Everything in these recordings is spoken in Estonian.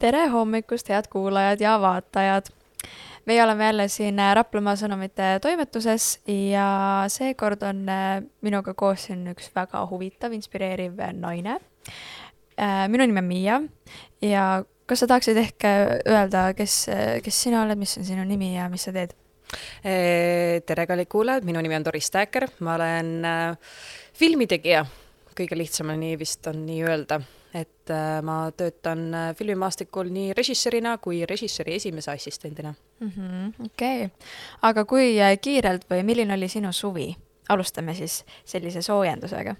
tere hommikust, head kuulajad ja vaatajad! meie oleme jälle siin äh, Raplamaa Sõnumite toimetuses ja seekord on äh, minuga koos siin üks väga huvitav, inspireeriv naine. Äh, minu nimi on Miia ja kas sa tahaksid ehk öelda, kes, kes sina oled, mis on sinu nimi ja mis sa teed? tere, kallid kuulajad, minu nimi on Doris Täker, ma olen filmitegija, kõige lihtsam on nii vist on nii öelda et äh, ma töötan äh, filmimaastikul nii režissöörina kui režissööri esimese assistendina -hmm,. okei aga kui äh, kiirelt või milline oli sinu suvi? alustame siis sellise soojendusega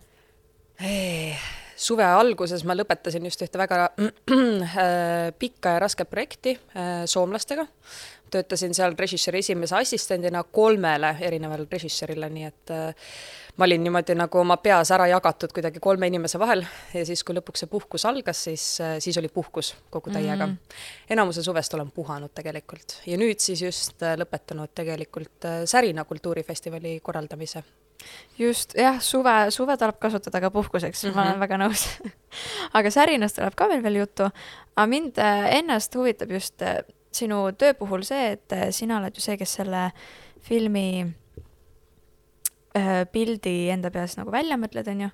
hey suve alguses ma lõpetasin just ühte väga äh, pikka ja rasket projekti äh, soomlastega. Töötasin seal režissööri esimese assistendina kolmele erinevale režissöörile, nii et äh, ma olin niimoodi nagu oma peas ära jagatud kuidagi kolme inimese vahel ja siis, kui lõpuks see puhkus algas, siis, siis oli puhkus kogu täiega mm. -hmm. enamuse suvest olen puhanud tegelikult ja nüüd siis just äh, lõpetanud tegelikult äh, Särina kultuurifestivali korraldamise just, jah, suve, suve tuleb kasutada ka puhkuseks mm, -hmm. ma olen mhm. väga nõus aga Särinast tuleb ka veel veel juttu, aga mind äh, ennast huvitab just sinu töö puhul see, et sina oled ju see, kes selle filmi ühe pildi enda peas nagu välja mõtled, on ju,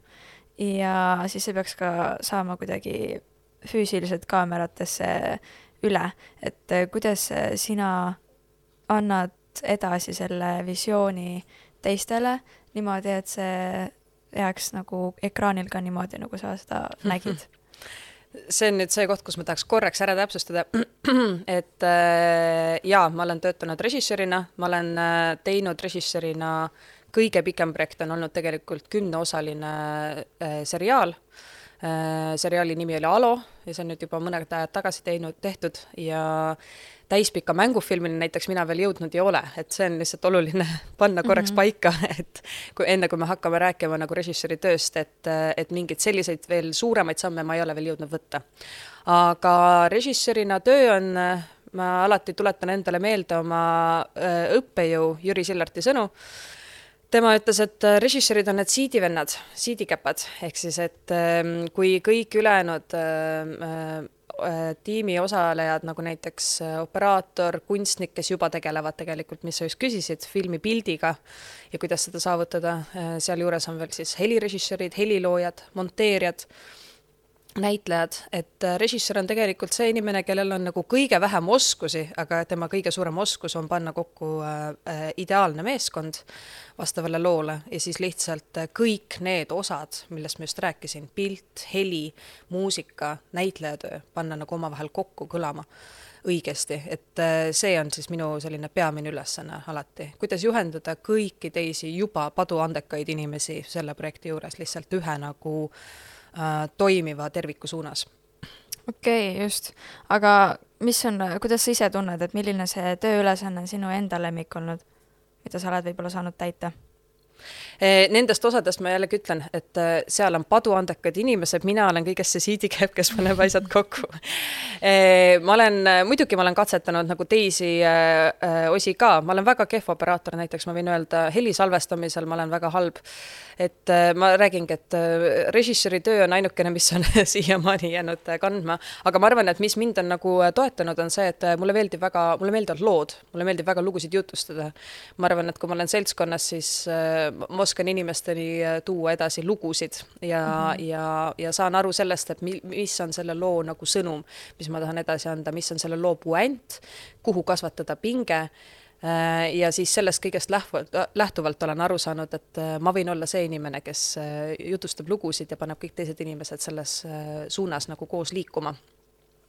ja siis see peaks ka saama kuidagi füüsiliselt kaameratesse üle, et äh, kuidas sina annad edasi selle visiooni teistele niimoodi, et see jääks nagu ekraanil ka niimoodi, nagu sa seda nägid see on nüüd see koht, kus ma tahaks korraks ära täpsustada, et äh, jaa, ma olen töötanud režissöörina, ma olen äh, teinud režissöörina äh, kõige pikem projekt on olnud tegelikult kümneosaline äh, seriaal äh,. seriaali nimi oli Alo ja see on nüüd juba mõned ajad tagasi teinud, tehtud ja täispika mängufilmini näiteks mina veel jõudnud ei ole, et see on lihtsalt oluline panna korraks mm -hmm. paika, et kui enne, kui me hakkame rääkima nagu režissööri tööst, et, et mingeid selliseid veel suuremaid samme ma ei ole veel jõudnud võtta. aga režissöörina töö on, ma alati tuletan endale meelde oma õppejõu Jüri Sillarti sõnu, tema ütles, et režissöörid on need siidivennad, siidikäpad, ehk siis, et kui kõik ülejäänud tiimi osalejad, nagu näiteks operaator, kunstnik, kes juba tegelevad tegelikult, mis sa just küsisid, filmi pildiga ja kuidas seda saavutada, sealjuures on veel siis helirežissöörid, heliloojad, monteerijad näitlejad, et äh, režissöör on tegelikult see inimene, kellel on nagu kõige vähem oskusi, aga tema kõige suurem oskus on panna kokku äh, äh, ideaalne meeskond vastavale loole ja siis lihtsalt äh, kõik need osad, millest ma just rääkisin, pilt, heli, muusika, näitlejatöö, panna nagu omavahel kokku kõlama õigesti, et see on siis minu selline peamine ülesanne alati, kuidas juhendada kõiki teisi juba paduandekaid inimesi selle projekti juures lihtsalt ühe nagu Äh, toimiva terviku suunas. okei okay,, just, aga mis on, kuidas sa ise tunned, et milline see tööülesanne on sinu enda lemmik olnud, mida sa oled võib-olla saanud täita? Eh, nendest osadest ma jällegi ütlen, et eh, seal on paduandekad inimesed, mina olen kõigest see siidikäpp, kes paneb asjad kokku. Eh, ma olen, muidugi ma olen katsetanud nagu teisi osi ka, ma olen väga kehv operaator, näiteks ma võin öelda, heli salvestamisel ma olen väga halb. et ma räägingi, et režissööri töö on ainukene, mis on siiamaani jäänud kandma, aga ma arvan, et mis mind on nagu toetanud, on see, et mulle meeldib väga, mulle meeldivad lood, mulle meeldib väga lugusid jutustada. ma arvan, et kui ma olen seltskonnas, siis ma oskan inimesteni äh, tuua edasi lugusid ja mm, -hmm. ja, ja saan aru sellest, et mi-, mis on selle loo nagu sõnum, mis ma tahan edasi anda, mis on selle loo puänt, kuhu kasvatada pinge äh, ja siis sellest kõigest lähtuvalt, lähtuvalt olen aru saanud, et äh, ma võin olla see inimene, kes jutustab lugusid ja paneb kõik teised inimesed selles suunas nagu koos liikuma.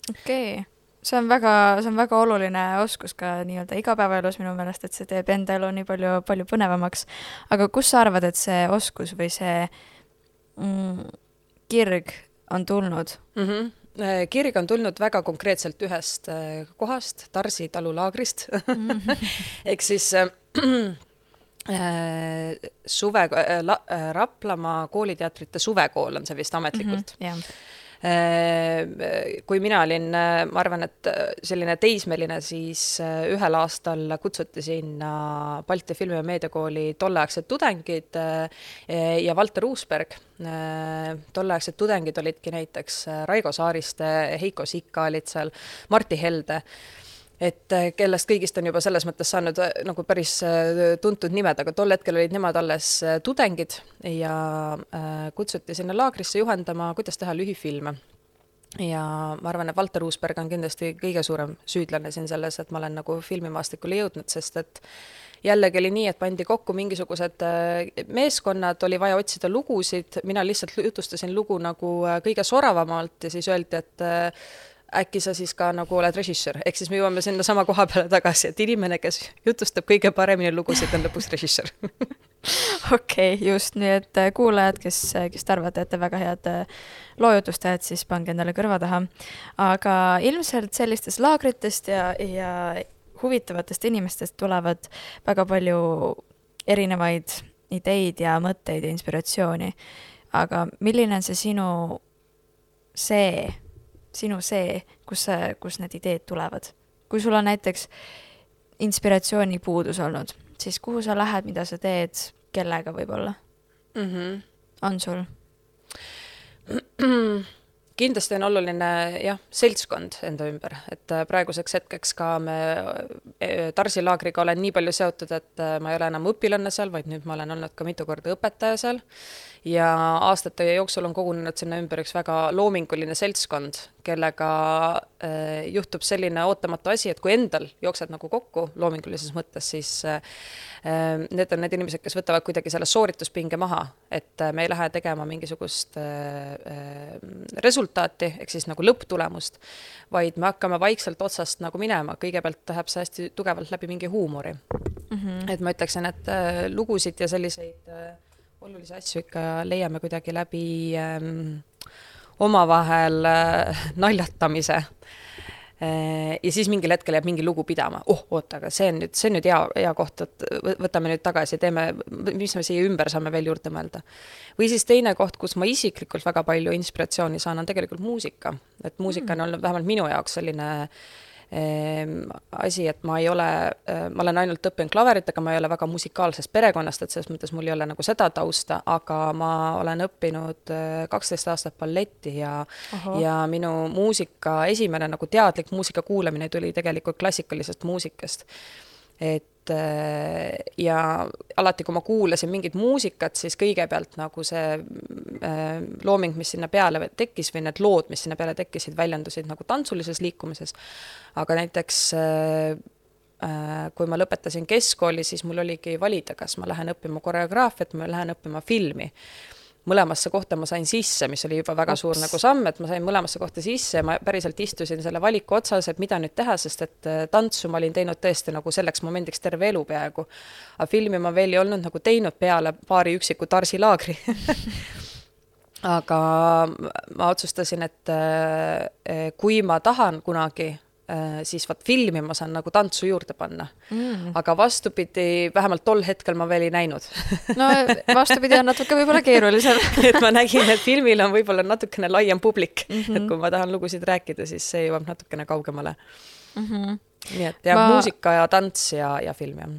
okei okay see on väga, see on väga oluline oskus ka nii-öelda igapäevaelus minu meelest, et see teeb enda elu nii palju, palju põnevamaks. aga kus sa arvad, et see oskus või see mm, kirg on tulnud mm? -hmm kirg on tulnud väga konkreetselt ühest äh, kohast, Tarsi talulaagrist mm -hmm. ehk siis äh, suve äh,, Raplamaa kooliteatrite suvekool on see vist ametlikult mm. -hmm, yeah kui mina olin, ma arvan, et selline teismeline, siis ühel aastal kutsuti sinna Balti Filmi- ja Meediakooli tolleaegsed tudengid ja Valter Uusberg. tolleaegsed tudengid olidki näiteks Raigo Saariste, Heiko Sikka olid seal, Martti Helde et äh, kellest kõigist on juba selles mõttes saanud äh, nagu päris äh, tuntud nimed, aga tol hetkel olid nemad alles tudengid ja kutsuti sinna laagrisse juhendama, kuidas teha lühifilme. ja ma arvan, et Valter Uusberg on kindlasti kõige suurem süüdlane siin selles, et ma olen nagu filmimaastikule jõudnud, sest et jällegi oli nii, et pandi kokku mingisugused meeskonnad, oli vaja otsida lugusid, mina lihtsalt jutustasin lugu nagu kõige soravamalt ja siis öeldi, et äkki sa siis ka nagu oled režissöör, ehk siis me jõuame sinnasama koha peale tagasi, et inimene, kes jutustab kõige paremini lugusid, on lõpuks režissöör okei okay,, just, nii et äh, kuulajad, kes, äh, kes te arvate, et te väga head äh, loojutustajad, siis pange endale kõrva taha. aga ilmselt sellistest laagritest ja, ja huvitavatest inimestest tulevad väga palju erinevaid ideid ja mõtteid ja inspiratsiooni. aga milline on see sinu see sinu see, kus kus need ideed tulevad. kui sul on näiteks inspiratsiooni puudus olnud, siis kuhu sa lähed, mida sa teed, kellega võib-olla mm? -hmm. on sul? kindlasti on oluline jah, seltskond enda ümber, et äh, praeguseks hetkeks ka me äh, Tarsi laagriga olen nii palju seotud, et äh, ma ei ole enam õpilane seal, vaid nüüd ma olen olnud ka mitu korda õpetaja seal ja aastate jooksul on kogunenud sinna ümber üks väga loominguline seltskond, kellega äh, juhtub selline ootamatu asi, et kui endal jooksed nagu kokku loomingulises mõttes, siis äh, need on need inimesed, kes võtavad kuidagi selle soorituspinge maha, et äh, me ei lähe tegema mingisugust äh, äh, resultaati, ehk siis nagu lõpptulemust, vaid me hakkame vaikselt otsast nagu minema, kõigepealt läheb see hästi tugevalt läbi mingi huumori mm. -hmm. et ma ütleksin, et äh, lugusid ja selliseid olulisi asju ikka leiame kuidagi läbi ähm, omavahel äh, naljatamise äh, ja siis mingil hetkel jääb mingi lugu pidama, oh oota, aga see on nüüd, see on nüüd hea, hea koht, et võtame nüüd tagasi, teeme, mis me siia ümber saame veel juurde mõelda. või siis teine koht, kus ma isiklikult väga palju inspiratsiooni saan, on tegelikult muusika. et muusika on mm. olnud vähemalt minu jaoks selline äh, asi, et ma ei ole, äh, ma olen ainult õppinud klaverit, aga ma ei ole väga musikaalsest perekonnast, et selles mõttes mul ei ole nagu seda tausta, aga ma olen õppinud äh, kaksteist aastat balletti ja Aha. ja minu muusika, esimene nagu teadlik muusika kuulamine tuli tegelikult klassikalisest muusikast. et ja alati, kui ma kuulasin mingit muusikat, siis kõigepealt nagu see äh, looming, mis sinna peale tekkis või need lood, mis sinna peale tekkisid, väljendusid nagu tantsulises liikumises. aga näiteks äh, kui ma lõpetasin keskkooli, siis mul oligi valida, kas ma lähen õppima koreograafiat või lähen õppima filmi mõlemasse kohta ma sain sisse, mis oli juba väga Ups. suur nagu samm, et ma sain mõlemasse kohta sisse ja ma päriselt istusin selle valiku otsas, et mida nüüd teha, sest et äh, tantsu ma olin teinud tõesti nagu selleks momendiks terve elu peaaegu. aga filmi ma veel ei olnud nagu teinud peale paari üksiku Tarsi laagri aga ma otsustasin, et äh, kui ma tahan kunagi Äh, siis vot filmi ma saan nagu tantsu juurde panna mm.. aga vastupidi, vähemalt tol hetkel ma veel ei näinud no vastupidi on natuke võib-olla keerulisem et ma nägin, et filmil on võib-olla natukene laiem publik mm, -hmm. et kui ma tahan lugusid rääkida, siis see jõuab natukene kaugemale mm. -hmm. nii et jah ma..., muusika ja tants ja, ja film jah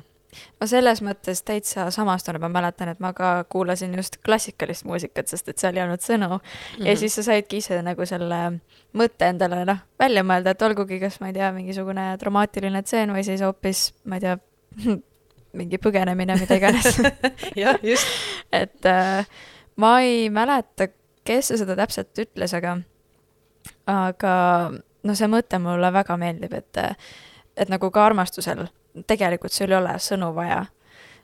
ma selles mõttes täitsa samastun, ma mäletan, et ma ka kuulasin just klassikalist muusikat, sest et seal ei olnud sõnu mm. -hmm. ja mhm. siis sa saidki ise nagu selle mõtte endale noh, välja mõelda, et olgugi, kas ma ei tea, mingisugune dramaatiline tseen või siis hoopis, ma ei tea, mingi põgenemine, mida iganes jah, just. et äh, ma ei mäleta, kes seda täpselt ütles, aga, aga no see mõte mulle väga meeldib, et, et nagu ka armastusel tegelikult sul ei ole sõnu vaja,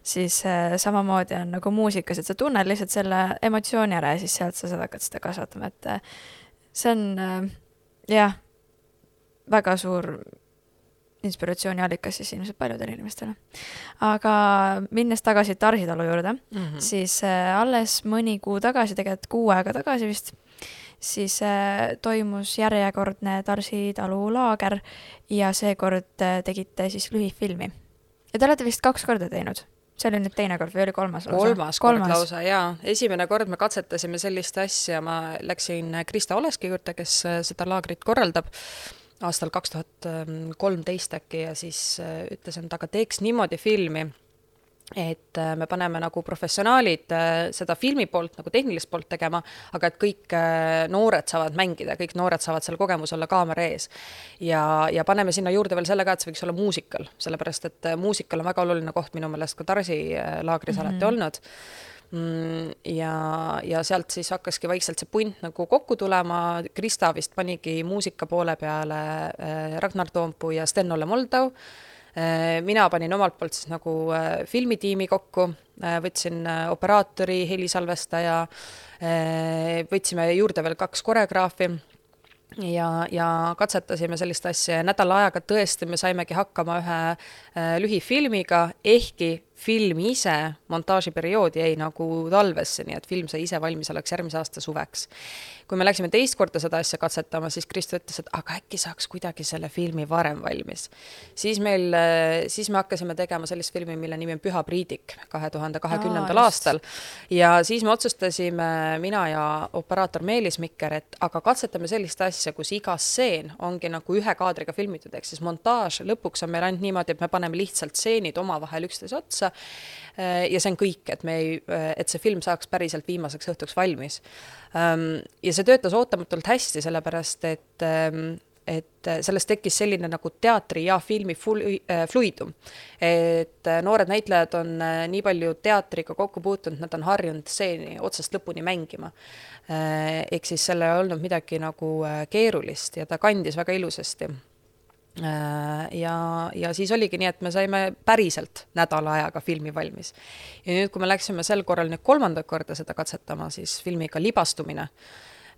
siis äh, samamoodi on nagu muusikas, et sa tunned lihtsalt selle emotsiooni ära ja siis sealt sa hakkad seda kasvatama, et äh, see on äh, jah, väga suur inspiratsiooniallikas siis ilmselt paljudele inimestele. aga minnes tagasi Tarsitalu juurde mm, -hmm. siis alles mõni kuu tagasi, tegelikult kuu aega tagasi vist, siis äh, toimus järjekordne Tarsitalu laager ja seekord äh, tegite siis lühifilmi. ja te olete vist kaks korda teinud? see oli nüüd teine kord või oli kolmas lausa? kolmas kord lausa, jaa. esimene kord me katsetasime sellist asja, ma läksin Krista Oleski juurde, kes seda laagrit korraldab aastal kaks tuhat kolmteist äkki ja siis ütles, et aga teeks niimoodi filmi et äh, me paneme nagu professionaalid äh, seda filmi poolt nagu tehnilist poolt tegema, aga et kõik äh, noored saavad mängida, kõik noored saavad seal kogemus olla kaamera ees. ja, ja paneme sinna juurde veel selle ka, et see võiks olla muusikal, sellepärast et muusikal on väga oluline koht minu meelest ka Tarsi laagris mm -hmm. alati olnud mm, ja, ja sealt siis hakkaski vaikselt see punt nagu kokku tulema, Krista vist panigi muusika poole peale Ragnar Toompuu ja Sten-Olle Moldau mina panin omalt poolt siis nagu äh, filmitiimi kokku, äh, võtsin operaatori, helisalvestaja, võtsime juurde veel kaks koreograafi ja, ja katsetasime sellist asja ja nädala ajaga tõesti me saimegi hakkama ühe lühifilmiga, ehkki film ise montaažiperiood jäi nagu talvesse, nii et film sai ise valmis alles järgmise aasta suveks kui me läksime teist korda seda asja katsetama, siis Kristo ütles, et aga äkki saaks kuidagi selle filmi varem valmis. siis meil, siis me hakkasime tegema sellist filmi, mille nimi on Püha Priidik kahe tuhande kahekümnendal aastal. ja siis me otsustasime, mina ja operaator Meelis Mikker, et aga katsetame sellist asja, kus iga stseen ongi nagu ühe kaadriga filmitud, ehk siis montaaž lõpuks on meil ainult niimoodi, et me paneme lihtsalt stseenid omavahel üksteise otsa Äh, ja see on kõik, et me ei, äh, et see film saaks päriselt viimaseks õhtuks valmis. Ähm, ja see töötas ootamatult hästi, sellepärast et ähm, et sellest tekkis selline nagu teatri ja filmi flu-, fluidum. et noored näitlejad on äh, nii palju teatriga kokku puutunud, nad on harjunud stseeni otsast lõpuni mängima. ehk siis seal ei olnud midagi nagu keerulist ja ta kandis väga ilusasti Äh, ja, ja siis oligi nii, et me saime päriselt nädala ajaga filmi valmis. ja nüüd, kui me läksime sel korral nüüd kolmandat korda seda katsetama, siis filmiga Libastumine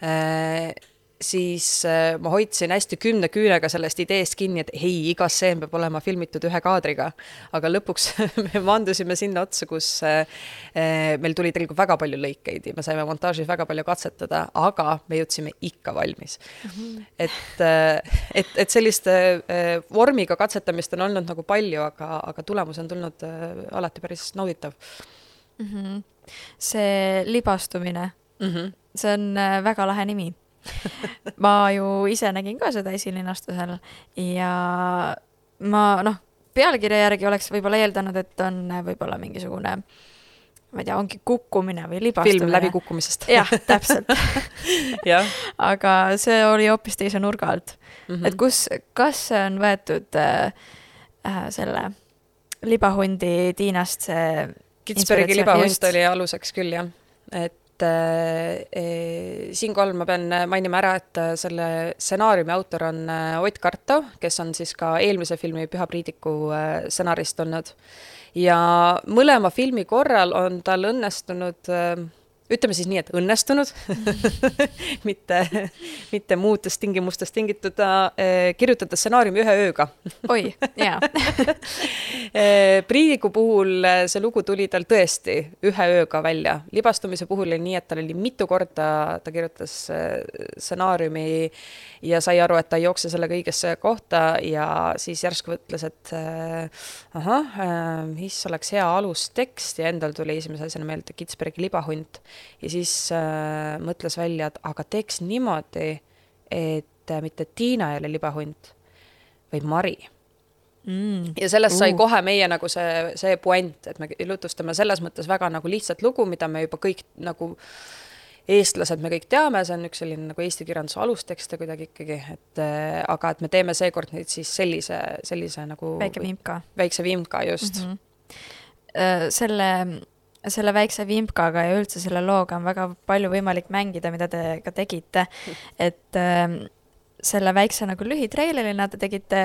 äh, siis äh, ma hoidsin hästi kümne küünega sellest ideest kinni, et ei, iga stseen peab olema filmitud ühe kaadriga. aga lõpuks me maandusime sinna otsa, kus äh, äh, meil tuli tegelikult väga palju lõikeid ja me saime montaažis väga palju katsetada, aga me jõudsime ikka valmis mm. -hmm. et, et, et sellist vormiga katsetamist on olnud nagu palju, aga, aga tulemus on tulnud alati päris nauditav mm. -hmm. see libastumine mm, -hmm. see on väga lahe nimi ma ju ise nägin ka seda esilinastusel ja ma noh, pealkirja järgi oleks võib-olla eeldanud, et on võib-olla mingisugune ma ei tea, ongi kukkumine või libastumine. film läbikukkumisest. jah, täpselt aga see oli hoopis teise nurga alt mm. -hmm. et kus, kas see on võetud äh, äh, selle libahundi Tiinast see Kitsbergi libahund oli aluseks küll, jah. et et äh, siinkohal ma pean mainima ära, et äh, selle stsenaariumi autor on Ott Karto, kes on siis ka eelmise filmi Püha Priidiku stsenarist olnud. ja mõlema filmi korral on tal õnnestunud ütleme siis nii, et õnnestunud. Mitte, mitte muutust tingimustest tingitud äh,, kirjutada stsenaariumi ühe ööga. Oi, jaa. Eh, Priidiku puhul eh, see lugu tuli tal tõesti ühe ööga välja. libastumise puhul oli nii, et tal oli mitu korda, ta kirjutas stsenaariumi ja sai aru, et ta ei jookse sellega õigesse kohta ja siis järsku ütles, et äh, ahah äh,, mis oleks hea alustekst ja endal tuli esimese asjana meelde Kitsbergi libahunt ja siis äh, mõtles välja, et aga teeks niimoodi, et äh, mitte Tiina ei ole libahunt, vaid Mari mm.. ja sellest sai uh. kohe meie nagu see, see puänt, et me jutustame selles mõttes väga nagu lihtsat lugu, mida me juba kõik nagu eestlased me kõik teame, see on üks selline nagu eesti kirjanduse alustekste kuidagi ikkagi, et äh, aga et me teeme seekord nüüd siis sellise, sellise nagu väike vimka. väikse vimka, just mm. -hmm. selle selle väikse vimkaga ja üldse selle looga on väga palju võimalik mängida, mida te ka tegite. et äh, selle väikse nagu lühitreilerina te tegite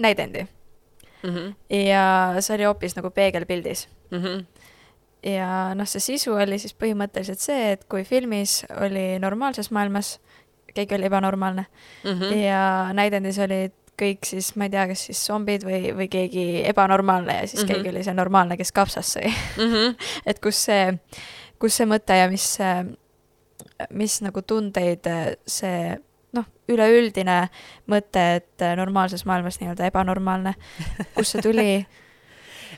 näidendi mm. -hmm. ja see oli hoopis nagu peegelpildis mm. -hmm. ja noh, see sisu oli siis põhimõtteliselt see, et kui filmis oli normaalses maailmas, keegi oli ebanormaalne mm -hmm. ja näidendis olid kõik siis, ma ei tea, kas siis zombid või, või keegi ebanormaalne ja siis mm -hmm. keegi oli see normaalne, kes kapsas sõi mm. -hmm. et kus see, kus see mõte ja mis, mis nagu tundeid see noh, üleüldine mõte, et normaalses maailmas nii-öelda ebanormaalne, kust see tuli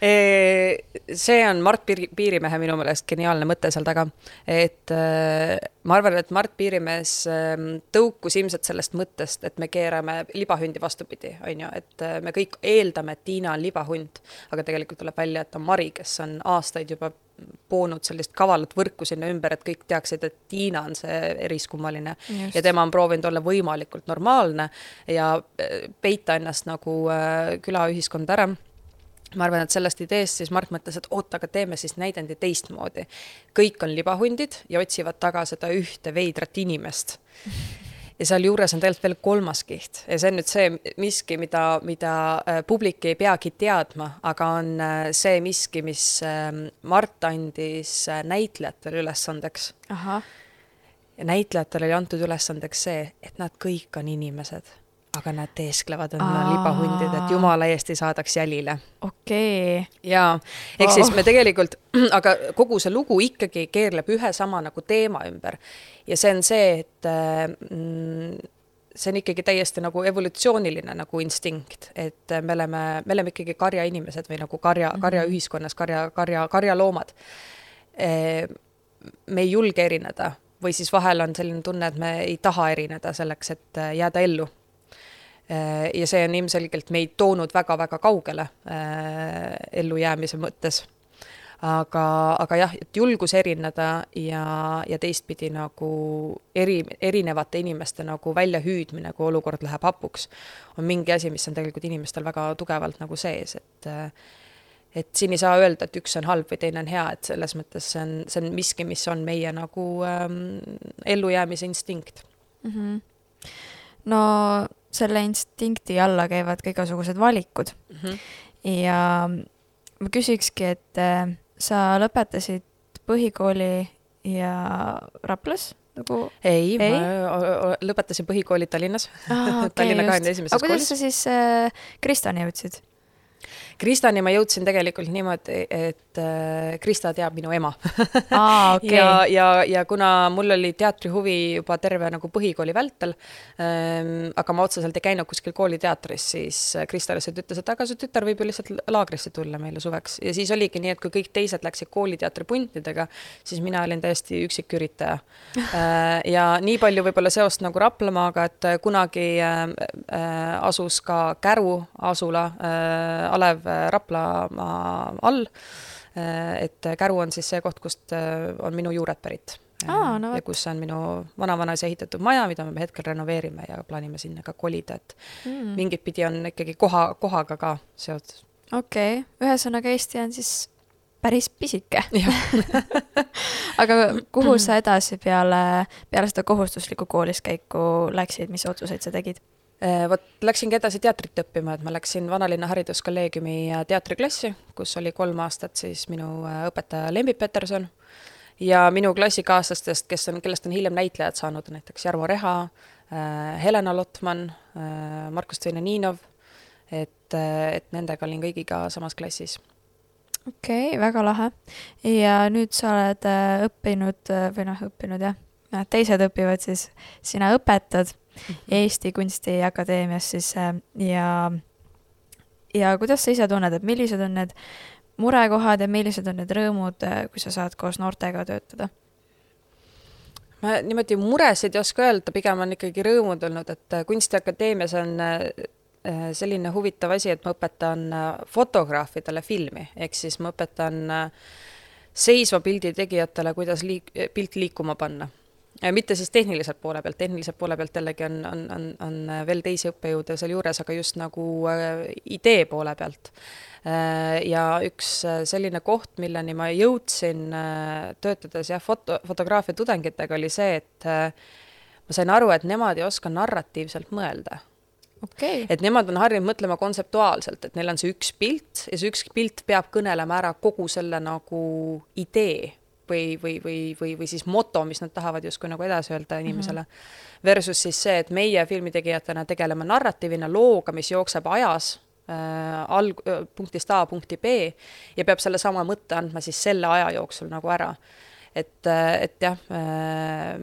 see on Mart Piir-, Piirimehe minu meelest geniaalne mõte seal taga, et äh, ma arvan, et Mart Piirimees ähm, tõukus ilmselt sellest mõttest, et me keerame libahundi vastupidi, on ju, et äh, me kõik eeldame, et Tiina on libahunt, aga tegelikult tuleb välja, et on Mari, kes on aastaid juba poonud sellist kavalat võrku sinna ümber, et kõik teaksid, et Tiina on see eriskummaline. Just. ja tema on proovinud olla võimalikult normaalne ja äh, peita ennast nagu külaühiskonda ära ma arvan, et sellest ideest siis Mart mõtles, et oot, aga teeme siis näidendi teistmoodi. kõik on libahundid ja otsivad taga seda ühte veidrat inimest. ja sealjuures on tegelikult veel kolmas kiht ja see on nüüd see miski, mida, mida äh, publik ei peagi teadma, aga on äh, see miski, mis ähm, Mart andis äh, näitlejatele ülesandeks. ja näitlejatele oli antud ülesandeks see, et nad kõik on inimesed aga nad teesklevad, on libahundid, et jumala eest ei saadaks jälile. okei okay.. jaa, ehk oh. siis me tegelikult, aga kogu see lugu ikkagi keerleb ühe sama nagu teema ümber. ja see on see, et mm, see on ikkagi täiesti nagu evolutsiooniline nagu instinkt, et me oleme, me oleme ikkagi karjainimesed või nagu karja -hmm. karjaühiskonnas karja, karja, karjaloomad. me ei julge erineda või siis vahel on selline tunne, et me ei taha erineda selleks, et jääda ellu ja see on ilmselgelt meid toonud väga-väga kaugele äh, ellujäämise mõttes. aga, aga jah, et julgus erineda ja, ja teistpidi nagu eri, erinevate inimeste nagu väljahüüdmine, kui olukord läheb hapuks, on mingi asi, mis on tegelikult inimestel väga tugevalt nagu sees, et et siin ei saa öelda, et üks on halb või teine on hea, et selles mõttes see on, see on miski, mis on meie nagu ähm, ellujäämise instinkt mm. -hmm. no selle instinkti alla käivad ka igasugused valikud mm. -hmm. ja ma küsikski, et äh, sa lõpetasid põhikooli ja Raplas nagu? ei, ei., ma lõpetasin põhikooli Tallinnas ah,. Okay, Tallinna kahekümne esimeses koolis. aga kuidas sa siis äh, Kristani jõudsid? Kristani ma jõudsin tegelikult niimoodi, et äh, Krista teab minu ema ah,. Okay. ja, ja, ja kuna mul oli teatrihuvi juba terve nagu põhikooli vältel ähm,, aga ma otseselt ei käinud kuskil kooliteatris, siis Krista lihtsalt ütles, et aga su tütar võib ju lihtsalt laagrisse tulla meile suveks ja siis oligi nii, et kui kõik teised läksid kooliteatri puntidega, siis mina olin täiesti üksik üritaja äh, ja nii palju võib-olla seost nagu Raplamaaga, et kunagi äh, äh, asus ka Käru asula äh, Alev Raplamaa all. et Käru on siis see koht, kust äh, on minu juured pärit. Aa, no ja kus on minu vanavanaisa ehitatud maja, mida me hetkel renoveerime ja plaanime sinna ka kolida, et mm. mingit pidi on ikkagi koha, kohaga ka seotud. okei okay., ühesõnaga Eesti on siis päris pisike aga kuhu sa edasi peale, peale seda kohustuslikku kooliskäiku läksid, mis otsuseid sa tegid? Äh, vot läksingi edasi teatrit õppima, et ma läksin Vanalinna Hariduskolleegiumi äh, teatriklassi, kus oli kolm aastat siis minu äh, õpetaja Lembi Peterson ja minu klassikaaslastest, kes on, kellest on hiljem näitlejad saanud, näiteks Jarmo Reha, Helena Lotman, Markus Tvene-Ninov, et, et nendega olin kõigiga samas klassis okei okay,, väga lahe. ja nüüd sa oled õppinud või noh, õppinud jah, teised õpivad siis, sina õpetad. Eesti Kunstiakadeemias siis äh, ja, ja kuidas sa ise tunned, et millised on need murekohad ja millised on need rõõmud, äh, kui sa saad koos noortega töötada? ma niimoodi muresid ei oska öelda, pigem on ikkagi rõõmud olnud, et äh, Kunstiakadeemias on selline huvitav asi, et ma õpetan fotograafidele filmi, ehk siis ma õpetan seisva pildi tegijatele, kuidas liik-, pilt liikuma panna mitte siis tehniliselt poole pealt, tehniliselt poole pealt jällegi on, on, on, on veel teisi õppejõude sealjuures, aga just nagu äh, idee poole pealt äh,. ja üks äh, selline koht, milleni ma jõudsin äh, töötades jah, foto, fotograafia tudengitega, oli see, et äh, ma sain aru, et nemad ei oska narratiivselt mõelda okay.. et nemad on harjunud mõtlema kontseptuaalselt, et neil on see üks pilt ja see üks pilt peab kõnelema ära kogu selle nagu idee või, või, või, või, või siis moto, mis nad tahavad justkui nagu edasi öelda inimesele mm. -hmm. Versus siis see, et meie filmitegijatena tegeleme narratiivina looga, mis jookseb ajas äh, alg-, äh, punktist A punkti B ja peab sellesama mõtte andma siis selle aja jooksul nagu ära et, äh, et jah äh,,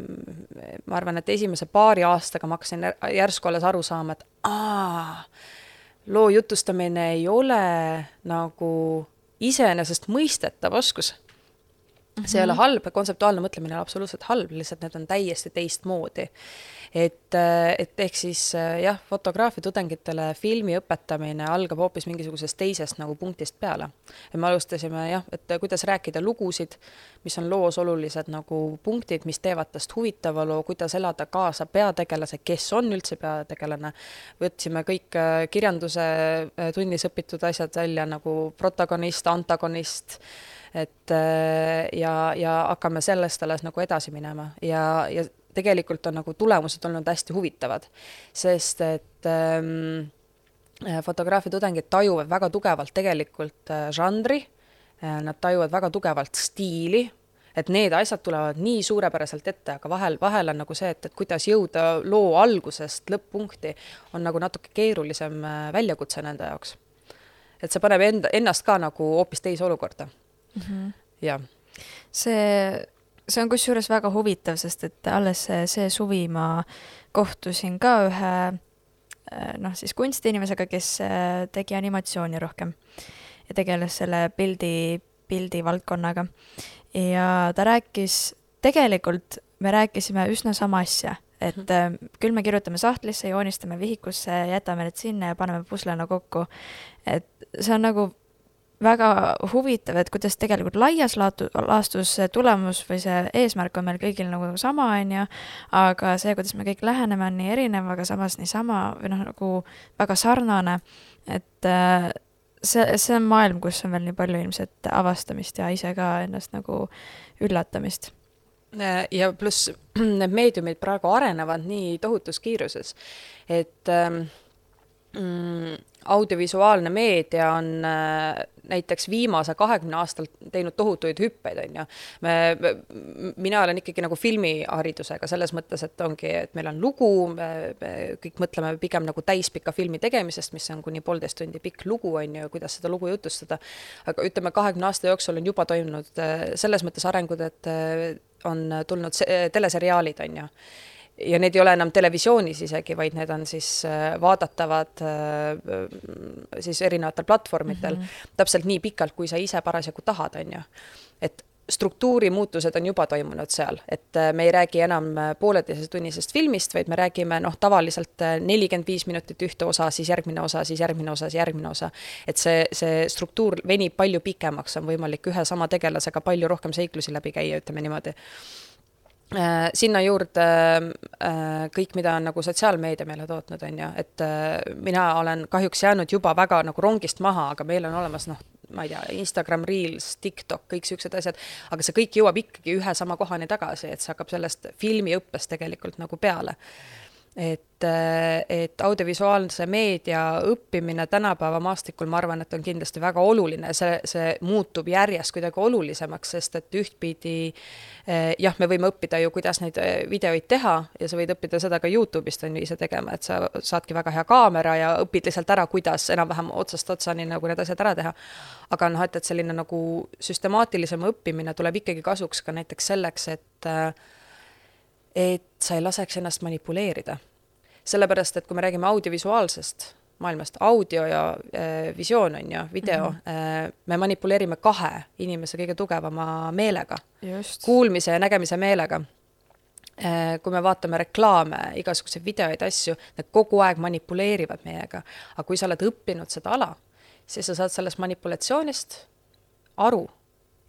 ma arvan, et esimese paari aastaga ma hakkasin järsku alles aru saama, et aa, loo jutustamine ei ole nagu iseenesestmõistetav oskus. See ei ole mhm. halb, kontseptuaalne mõtlemine ole absoluutselt halb, lihtsalt need on täiesti teistmoodi et, et ehk siis jah, fotograafia tudengitele filmi õpetamine algab hoopis mingisugusest teisest nagu punktist peale. me alustasime jah, et kuidas rääkida lugusid, mis on loos olulised nagu punktid, mis teevad tast huvitava loo, kuidas elada kaasa peategelase, kes on üldse peategelane. võtsime kõik äh, kirjanduse äh, tunnis õpitud asjad välja nagu protagonist, antagonist et ja, ja hakkame sellest alles nagu edasi minema ja, ja tegelikult on nagu tulemused olnud hästi huvitavad, sest et ähm, äh, fotograafia tudengid tajuvad väga tugevalt tegelikult äh, žanri äh,, nad tajuvad väga tugevalt stiili, et need asjad tulevad nii suurepäraselt ette, aga vahel, vahel on nagu see, et, et kuidas jõuda loo algusest lõpp-punkti, on nagu natuke keerulisem äh, väljakutse nende jaoks. et see paneb enda, ennast ka nagu hoopis teise olukorda mm. -hmm. jah. see see on kusjuures väga huvitav, sest et alles see, see suvi ma kohtusin ka ühe äh, noh, siis kunstiinimesega, kes äh, tegi animatsiooni rohkem ja tegeles selle pildi, pildi valdkonnaga. ja ta rääkis, tegelikult me rääkisime üsna sama asja, et mm -hmm. küll me kirjutame sahtlisse, joonistame vihikusse, jätame need sinna ja paneme puslena kokku. et see on nagu väga huvitav, et kuidas tegelikult laias laatu-, laastus see tulemus või see eesmärk on meil kõigil nagu sama, on ju, aga see, kuidas me kõik läheneme, on nii erinev, aga samas niisama või noh, nagu väga sarnane, et äh, see, see on maailm, kus on veel nii palju ilmselt avastamist ja ise ka ennast nagu üllatamist. Ja pluss need meediumid praegu arenevad nii tohutus kiiruses, et ähm, mm, audiovisuaalne meedia on äh, näiteks viimase kahekümne aastal teinud tohutuid hüppeid, on ju. me, mina olen ikkagi nagu filmiharidusega selles mõttes, et ongi, et meil on lugu, me, kõik mõtleme pigem nagu täispika filmi tegemisest, mis on kuni poolteist tundi pikk lugu, on ju, kuidas seda lugu jutustada. aga ütleme, kahekümne aasta jooksul on juba toimunud äh, selles mõttes arengud, et äh, on tulnud teleseriaalid, on ju ja need ei ole enam televisioonis isegi, vaid need on siis äh, vaadatavad äh, siis erinevatel platvormidel mm -hmm. täpselt nii pikalt, kui sa ise parasjagu tahad, on ju. et struktuuri muutused on juba toimunud seal, et äh, me ei räägi enam pooleteistunnisest filmist, vaid me räägime noh, tavaliselt nelikümmend viis minutit ühte osa, siis järgmine osa, siis järgmine osa, siis järgmine osa. et see, see struktuur venib palju pikemaks, on võimalik ühe sama tegelasega palju rohkem seiklusi läbi käia, ütleme niimoodi sinna juurde äh, kõik, mida on nagu sotsiaalmeedia meile tootnud, on ju, et äh, mina olen kahjuks jäänud juba väga nagu rongist maha, aga meil on olemas noh, ma ei tea, Instagram Reels, TikTok, kõik siuksed asjad, aga see kõik jõuab ikkagi ühe sama kohani tagasi, et see hakkab sellest filmiõppest tegelikult nagu peale et, et audiovisuaalse meedia õppimine tänapäeva maastikul, ma arvan, et on kindlasti väga oluline, see, see muutub järjest kuidagi olulisemaks, sest et ühtpidi eh, jah, me võime õppida ju, kuidas neid eh, videoid teha ja sa võid õppida seda ka Youtube'ist on ju ise tegema, et sa saadki väga hea kaamera ja õpid lihtsalt ära, kuidas enam-vähem otsast otsani nagu need asjad ära teha. aga noh, et, et selline nagu süstemaatilisem õppimine tuleb ikkagi kasuks ka näiteks selleks, et et sa ei laseks ennast manipuleerida sellepärast, et kui me räägime audiovisuaalsest maailmast, audio ja äh, visioon on ju, video mm, -hmm. äh, me manipuleerime kahe inimese kõige tugevama meelega. kuulmise ja nägemise meelega äh,. kui me vaatame reklaame, igasuguseid videoid, asju, need kogu aeg manipuleerivad meiega. aga kui sa oled õppinud seda ala, siis sa saad sellest manipulatsioonist aru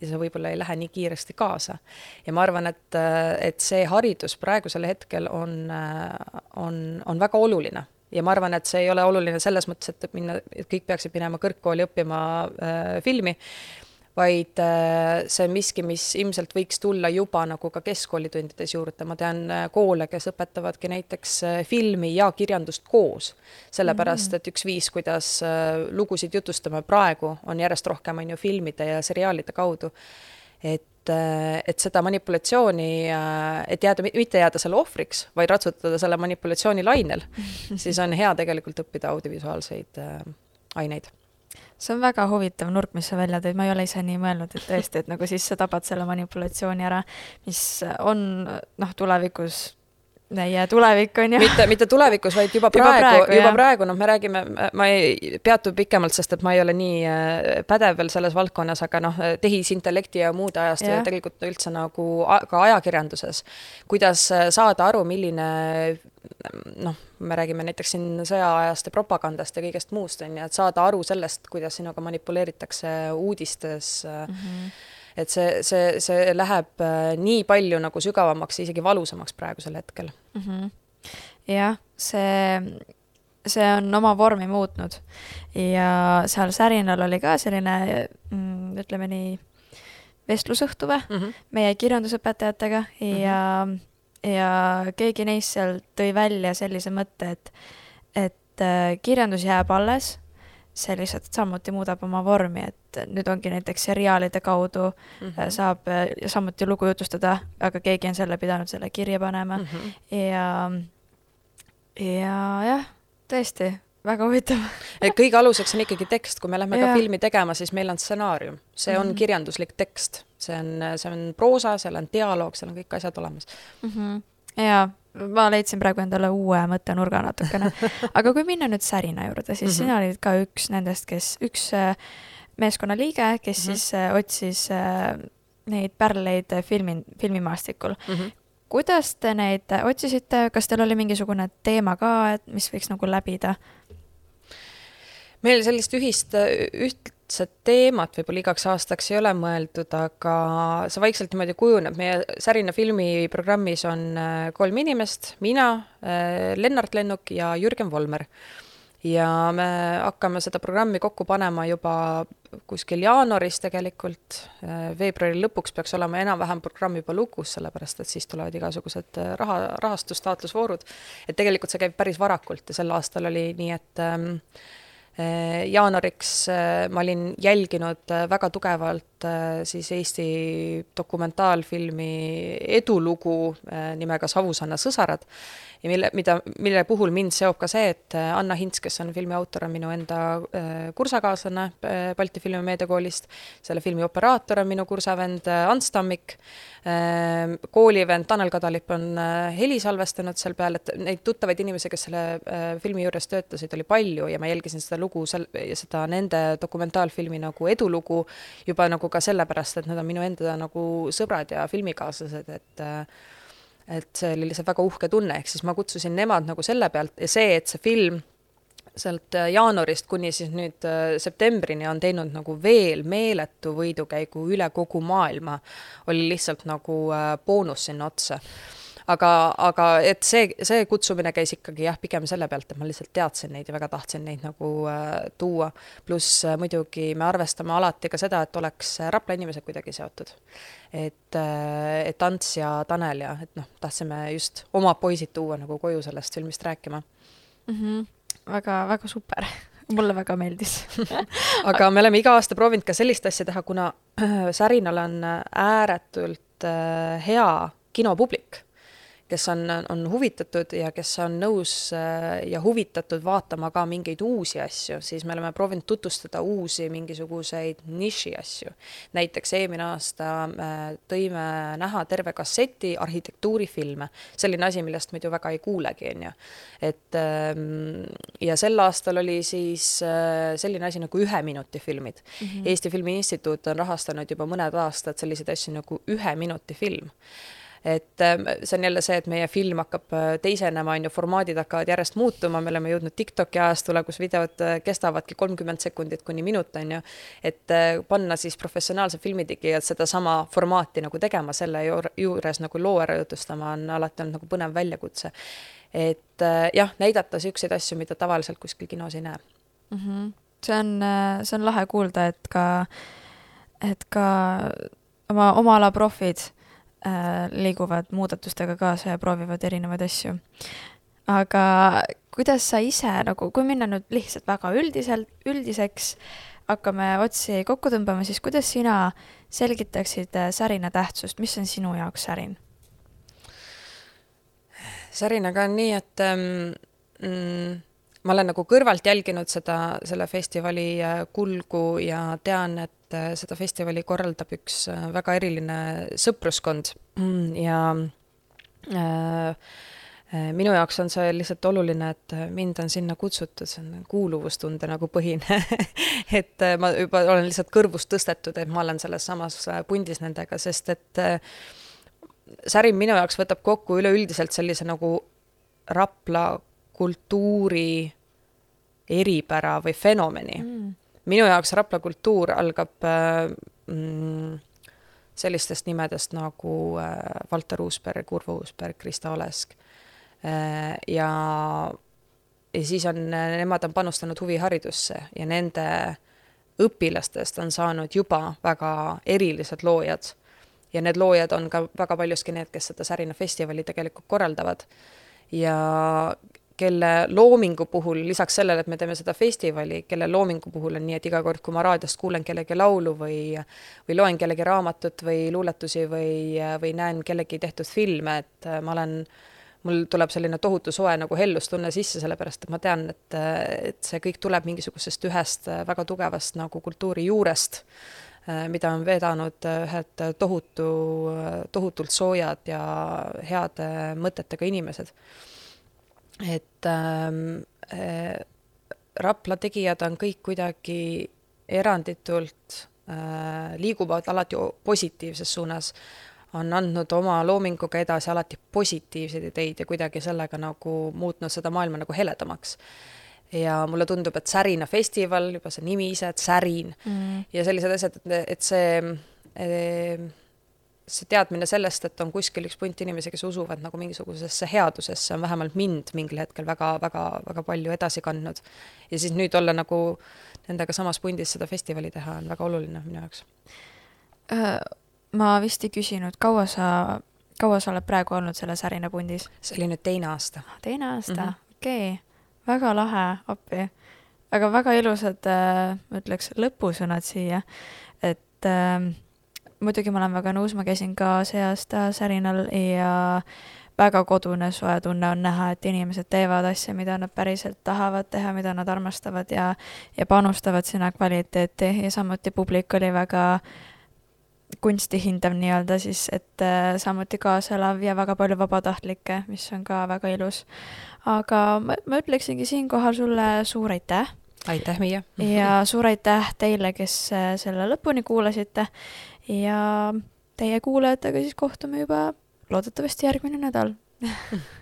ja see võib-olla ei lähe nii kiiresti kaasa. ja ma arvan, et, et see haridus praegusel hetkel on, on, on väga oluline ja ma arvan, et see ei ole oluline selles mõttes, et minna, et kõik peaksid minema kõrgkooli õppima äh, filmi vaid äh, see on miski, mis ilmselt võiks tulla juba nagu ka keskkoolitundides juurde, ma tean äh, koole, kes õpetavadki näiteks äh, filmi ja kirjandust koos. sellepärast, et üks viis, kuidas lugusid jutustame praegu, on järjest rohkem, on ju, filmide ja seriaalide kaudu. et et seda manipulatsiooni, et jääda, mitte jääda selle ohvriks, vaid ratsutada selle manipulatsiooni lainel, siis on hea tegelikult õppida audiovisuaalseid aineid see on väga huvitav nurk, mis sa välja tõid, ma ei ole ise nii mõelnud, et tõesti, et nagu siis sa tabad selle manipulatsiooni ära, mis on noh, tulevikus meie tulevik on ju. mitte, mitte tulevikus, vaid juba praegu, juba praegu, juba praegu, noh, me räägime, ma ei peatu pikemalt, sest et ma ei ole nii äh, pädev veel selles valdkonnas, aga noh, tehisintellekti ja muude ajast ja. ja tegelikult üldse nagu ka ajakirjanduses, kuidas äh, saada aru, milline noh, me räägime näiteks siin sõjaajast ja propagandast ja kõigest muust, on ju, et saada aru sellest, kuidas sinuga manipuleeritakse uudistes mm. -hmm et see, see, see läheb äh, nii palju nagu sügavamaks, isegi valusamaks praegusel hetkel mm. -hmm. jah, see, see on oma vormi muutnud ja seal Särinal oli ka selline mm, ütleme nii, vestlusõhtu või mm, -hmm. meie kirjandusõpetajatega ja mm, -hmm. ja keegi neist seal tõi välja sellise mõtte, et, et äh, kirjandus jääb alles see lihtsalt samuti muudab oma vormi, et nüüd ongi näiteks seriaalide kaudu mm -hmm. saab äh, samuti lugu jutustada, aga keegi on selle pidanud selle kirja panema mm -hmm. ja, ja jah, tõesti, väga huvitav et kõige aluseks on ikkagi tekst, kui me lähme ja. ka filmi tegema, siis meil on stsenaarium, see on mm -hmm. kirjanduslik tekst, see on, see on proosa, seal on dialoog, seal on kõik asjad olemas mm. -hmm. Jaa ma leidsin praegu endale uue mõttenurga natukene. aga kui minna nüüd Särina juurde, siis mm -hmm. sina olid ka üks nendest, kes, üks äh, meeskonnaliige, kes mm -hmm. siis äh, otsis äh, neid pärleid filmi, filmimaastikul mm. -hmm. kuidas te neid otsisite, kas teil oli mingisugune teema ka, et mis võiks nagu läbida? meil sellist ühist, üht, konkreetset teemat võib-olla igaks aastaks ei ole mõeldud, aga see vaikselt niimoodi kujuneb, meie Särina filmiprogrammis on äh, kolm inimest, mina, äh, Lennart Lennuk ja Jürgen Volmer. ja me hakkame seda programmi kokku panema juba kuskil jaanuaris tegelikult, äh, veebruari lõpuks peaks olema enam-vähem programm juba lukus, sellepärast et siis tulevad igasugused raha, rahastustaotlusvoorud. et tegelikult see käib päris varakult ja sel aastal oli nii, et ähm, Äh, jaanuariks äh, ma olin jälginud äh, väga tugevalt siis Eesti dokumentaalfilmi edulugu nimega Savusanna sõsarad ja mille, mida, mille puhul mind seob ka see, et äh, Anna Hints, kes on filmi autor, on minu enda äh, kursakaaslane äh, Balti Filmi- ja Meediakoolist, selle filmi operaator on minu kursavend Ants Tammik, koolivend Tanel Kadalip on heli salvestanud seal peal, et neid tuttavaid inimesi, kes selle filmi juures töötasid, oli palju ja ma jälgisin seda lugu, sel-, seda nende dokumentaalfilmi nagu edulugu juba nagu ka sellepärast, et nad on minu enda nagu sõbrad ja filmikaaslased, et et see oli lihtsalt väga uhke tunne, ehk siis ma kutsusin nemad nagu selle pealt ja see, et see film sealt äh, jaanuarist kuni siis nüüd äh, septembrini on teinud nagu veel meeletu võidukäigu üle kogu maailma, oli lihtsalt nagu äh, boonus sinna otsa aga, aga et see, see kutsumine käis ikkagi jah, pigem selle pealt, et ma lihtsalt teadsin neid ja väga tahtsin neid nagu äh, tuua. pluss äh, muidugi me arvestame alati ka seda, et oleks Rapla inimesed kuidagi seotud. et äh,, et Ants ja Tanel ja et noh, tahtsime just oma poisid tuua nagu koju sellest filmist rääkima mm. -hmm. väga, väga super mulle väga meeldis aga me oleme iga aasta proovinud ka sellist asja teha, kuna Särinal on ääretult äh, hea kinopublik kes on, on huvitatud ja kes on nõus äh, ja huvitatud vaatama ka mingeid uusi asju, siis me oleme proovinud tutvustada uusi mingisuguseid niši asju. näiteks eelmine aasta äh, tõime näha terve kasseti arhitektuurifilme, selline asi, millest muidu väga ei kuulegi, on ju. et ähm, ja sel aastal oli siis äh, selline asi nagu ühe minuti filmid mm. -hmm. Eesti Filmi Instituut on rahastanud juba mõned aastad selliseid asju nagu ühe minuti film et ähm, see on jälle see, et meie film hakkab äh, teisenema, on ju, formaadid hakkavad järjest muutuma, me oleme jõudnud TikToki ajastule, kus videod äh, kestavadki kolmkümmend sekundit kuni minut, on ju. et äh, panna siis professionaalse filmitegijad sedasama formaati nagu tegema, selle juures nagu loo ära jutustama, on alati olnud nagu põnev väljakutse. et jah, näidata niisuguseid asju, mida tavaliselt kuskil kinos ei näe mm. -hmm. see on, see on lahe kuulda, et ka, et ka oma, oma ala profid liiguvad muudatustega kaasa ja proovivad erinevaid asju. aga kuidas sa ise nagu, kui minna nüüd lihtsalt väga üldiselt, üldiseks, hakkame otsi kokku tõmbama, siis kuidas sina selgitaksid äh, särina tähtsust, mis on sinu jaoks särin? särinaga on nii, et ähm, mm, ma olen nagu kõrvalt jälginud seda, selle festivali äh, kulgu ja tean, et et äh, seda festivali korraldab üks äh, väga eriline sõpruskond. Ja äh, Äh, minu jaoks on see lihtsalt oluline, et mind on sinna kutsutud, see on kuuluvustunde nagu põhine. Et ma juba olen lihtsalt kõrvust tõstetud, et ma olen selles samas pundis nendega, sest et särin minu jaoks võtab kokku üleüldiselt sellise nagu Rapla kultuuri eripära või fenomeni. Mm.. Minu jaoks Rapla kultuur algab mm, sellistest nimedest nagu Valter Uusberg, Urvo Uusberg, Krista Olesk Äh, ja, ja siis on, nemad on panustanud huviharidusse ja nende õpilastest on saanud juba väga erilised loojad. ja need loojad on ka väga paljuski need, kes seda Särina festivali tegelikult korraldavad. ja kelle loomingu puhul, lisaks sellele, et me teeme seda festivali, kelle loomingu puhul on nii, et iga kord, kui ma raadiost kuulen kellegi laulu või või loen kellegi raamatut või luuletusi või, või näen kellegi tehtud filme, et ma olen äh, mul tuleb selline tohutu soe nagu hellustunne sisse, sellepärast et ma tean, et, et see kõik tuleb mingisugusest ühest väga tugevast nagu kultuuri juurest, mida on vedanud ühed tohutu, tohutult soojad ja heade mõtetega inimesed. Et äh, Rapla tegijad on kõik kuidagi eranditult äh, liiguvad alati positiivses suunas on andnud oma loominguga edasi alati positiivseid ideid ja kuidagi sellega nagu muutnud seda maailma nagu heledamaks. ja mulle tundub, et Särina festival, juba see nimi ise, et Särin mm. ja sellised asjad, et, et see eh, see teadmine sellest, et on kuskil üks punt inimesi, kes usuvad nagu mingisugusesse headusesse, on vähemalt mind mingil hetkel väga-väga-väga palju edasi kandnud. ja siis nüüd olla nagu nendega samas pundis seda festivali teha, on väga oluline minu jaoks uh ma vist ei küsinud, kaua sa, kaua sa oled praegu olnud selles Ärina pundis? see oli nüüd teine aasta. Teine aasta mm -hmm., okei okay., väga lahe, appi. aga väga ilusad äh,, ma ütleks, lõpusõnad siia, et äh, muidugi ma olen väga nõus, ma käisin ka see aasta Särinal ja väga kodune soe tunne on näha, et inimesed teevad asja, mida nad päriselt tahavad teha, mida nad armastavad ja ja panustavad sinna kvaliteeti ja samuti publik oli väga kunsti hindav nii-öelda siis, et äh, samuti kaaselav ja väga palju vabatahtlikke, mis on ka väga ilus. aga ma, ma ütleksingi siinkohal sulle suur aitäh. aitäh, Miia! ja suur aitäh teile, kes äh, selle lõpuni kuulasite ja teie kuulajatega siis kohtume juba loodetavasti järgmine nädal